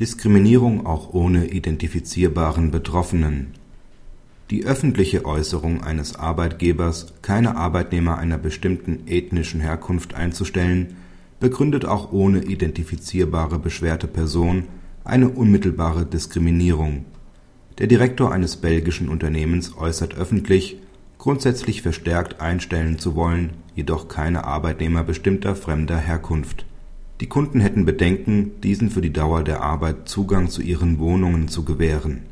Diskriminierung auch ohne identifizierbaren Betroffenen Die öffentliche Äußerung eines Arbeitgebers, keine Arbeitnehmer einer bestimmten ethnischen Herkunft einzustellen, begründet auch ohne identifizierbare beschwerte Person eine unmittelbare Diskriminierung. Der Direktor eines belgischen Unternehmens äußert öffentlich, grundsätzlich verstärkt einstellen zu wollen, jedoch keine Arbeitnehmer bestimmter fremder Herkunft die Kunden hätten Bedenken, diesen für die Dauer der Arbeit Zugang zu ihren Wohnungen zu gewähren.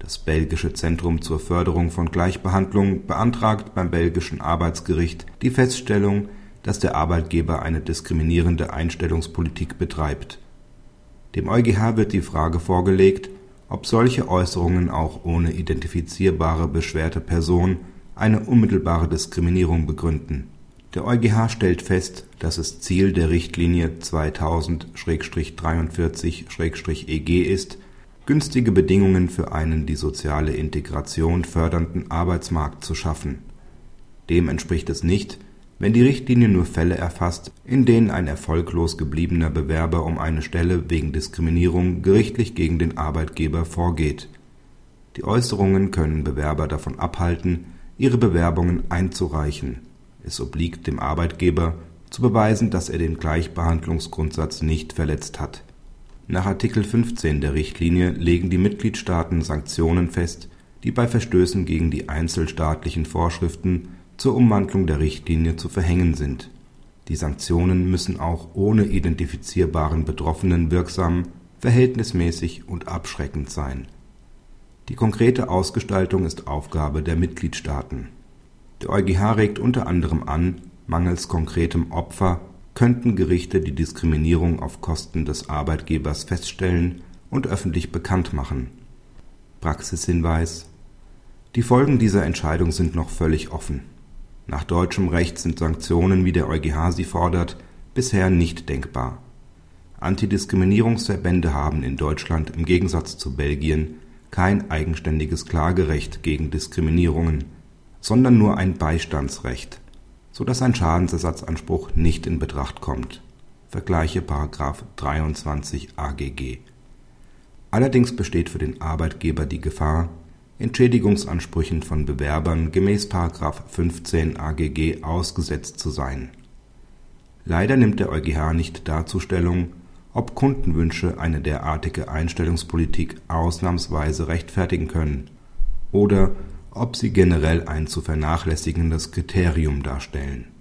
Das belgische Zentrum zur Förderung von Gleichbehandlung beantragt beim belgischen Arbeitsgericht die Feststellung, dass der Arbeitgeber eine diskriminierende Einstellungspolitik betreibt. Dem EuGH wird die Frage vorgelegt, ob solche Äußerungen auch ohne identifizierbare beschwerte Person eine unmittelbare Diskriminierung begründen der EuGH stellt fest, dass es Ziel der Richtlinie 2000/43/EG ist, günstige Bedingungen für einen die soziale Integration fördernden Arbeitsmarkt zu schaffen. Dem entspricht es nicht, wenn die Richtlinie nur Fälle erfasst, in denen ein erfolglos gebliebener Bewerber um eine Stelle wegen Diskriminierung gerichtlich gegen den Arbeitgeber vorgeht. Die Äußerungen können Bewerber davon abhalten, ihre Bewerbungen einzureichen es obliegt dem Arbeitgeber, zu beweisen, dass er den Gleichbehandlungsgrundsatz nicht verletzt hat. Nach Artikel 15 der Richtlinie legen die Mitgliedstaaten Sanktionen fest, die bei Verstößen gegen die einzelstaatlichen Vorschriften zur Umwandlung der Richtlinie zu verhängen sind. Die Sanktionen müssen auch ohne identifizierbaren Betroffenen wirksam, verhältnismäßig und abschreckend sein. Die konkrete Ausgestaltung ist Aufgabe der Mitgliedstaaten der EuGH regt unter anderem an, mangels konkretem Opfer könnten Gerichte die Diskriminierung auf Kosten des Arbeitgebers feststellen und öffentlich bekannt machen. Praxishinweis Die Folgen dieser Entscheidung sind noch völlig offen. Nach deutschem Recht sind Sanktionen, wie der EuGH sie fordert, bisher nicht denkbar. Antidiskriminierungsverbände haben in Deutschland im Gegensatz zu Belgien kein eigenständiges Klagerecht gegen Diskriminierungen sondern nur ein Beistandsrecht, so dass ein Schadensersatzanspruch nicht in Betracht kommt (vergleiche § 23 AGG). Allerdings besteht für den Arbeitgeber die Gefahr, Entschädigungsansprüchen von Bewerbern gemäß § 15 AGG ausgesetzt zu sein. Leider nimmt der EuGH nicht dazu Stellung, ob Kundenwünsche eine derartige Einstellungspolitik ausnahmsweise rechtfertigen können oder ob sie generell ein zu vernachlässigendes Kriterium darstellen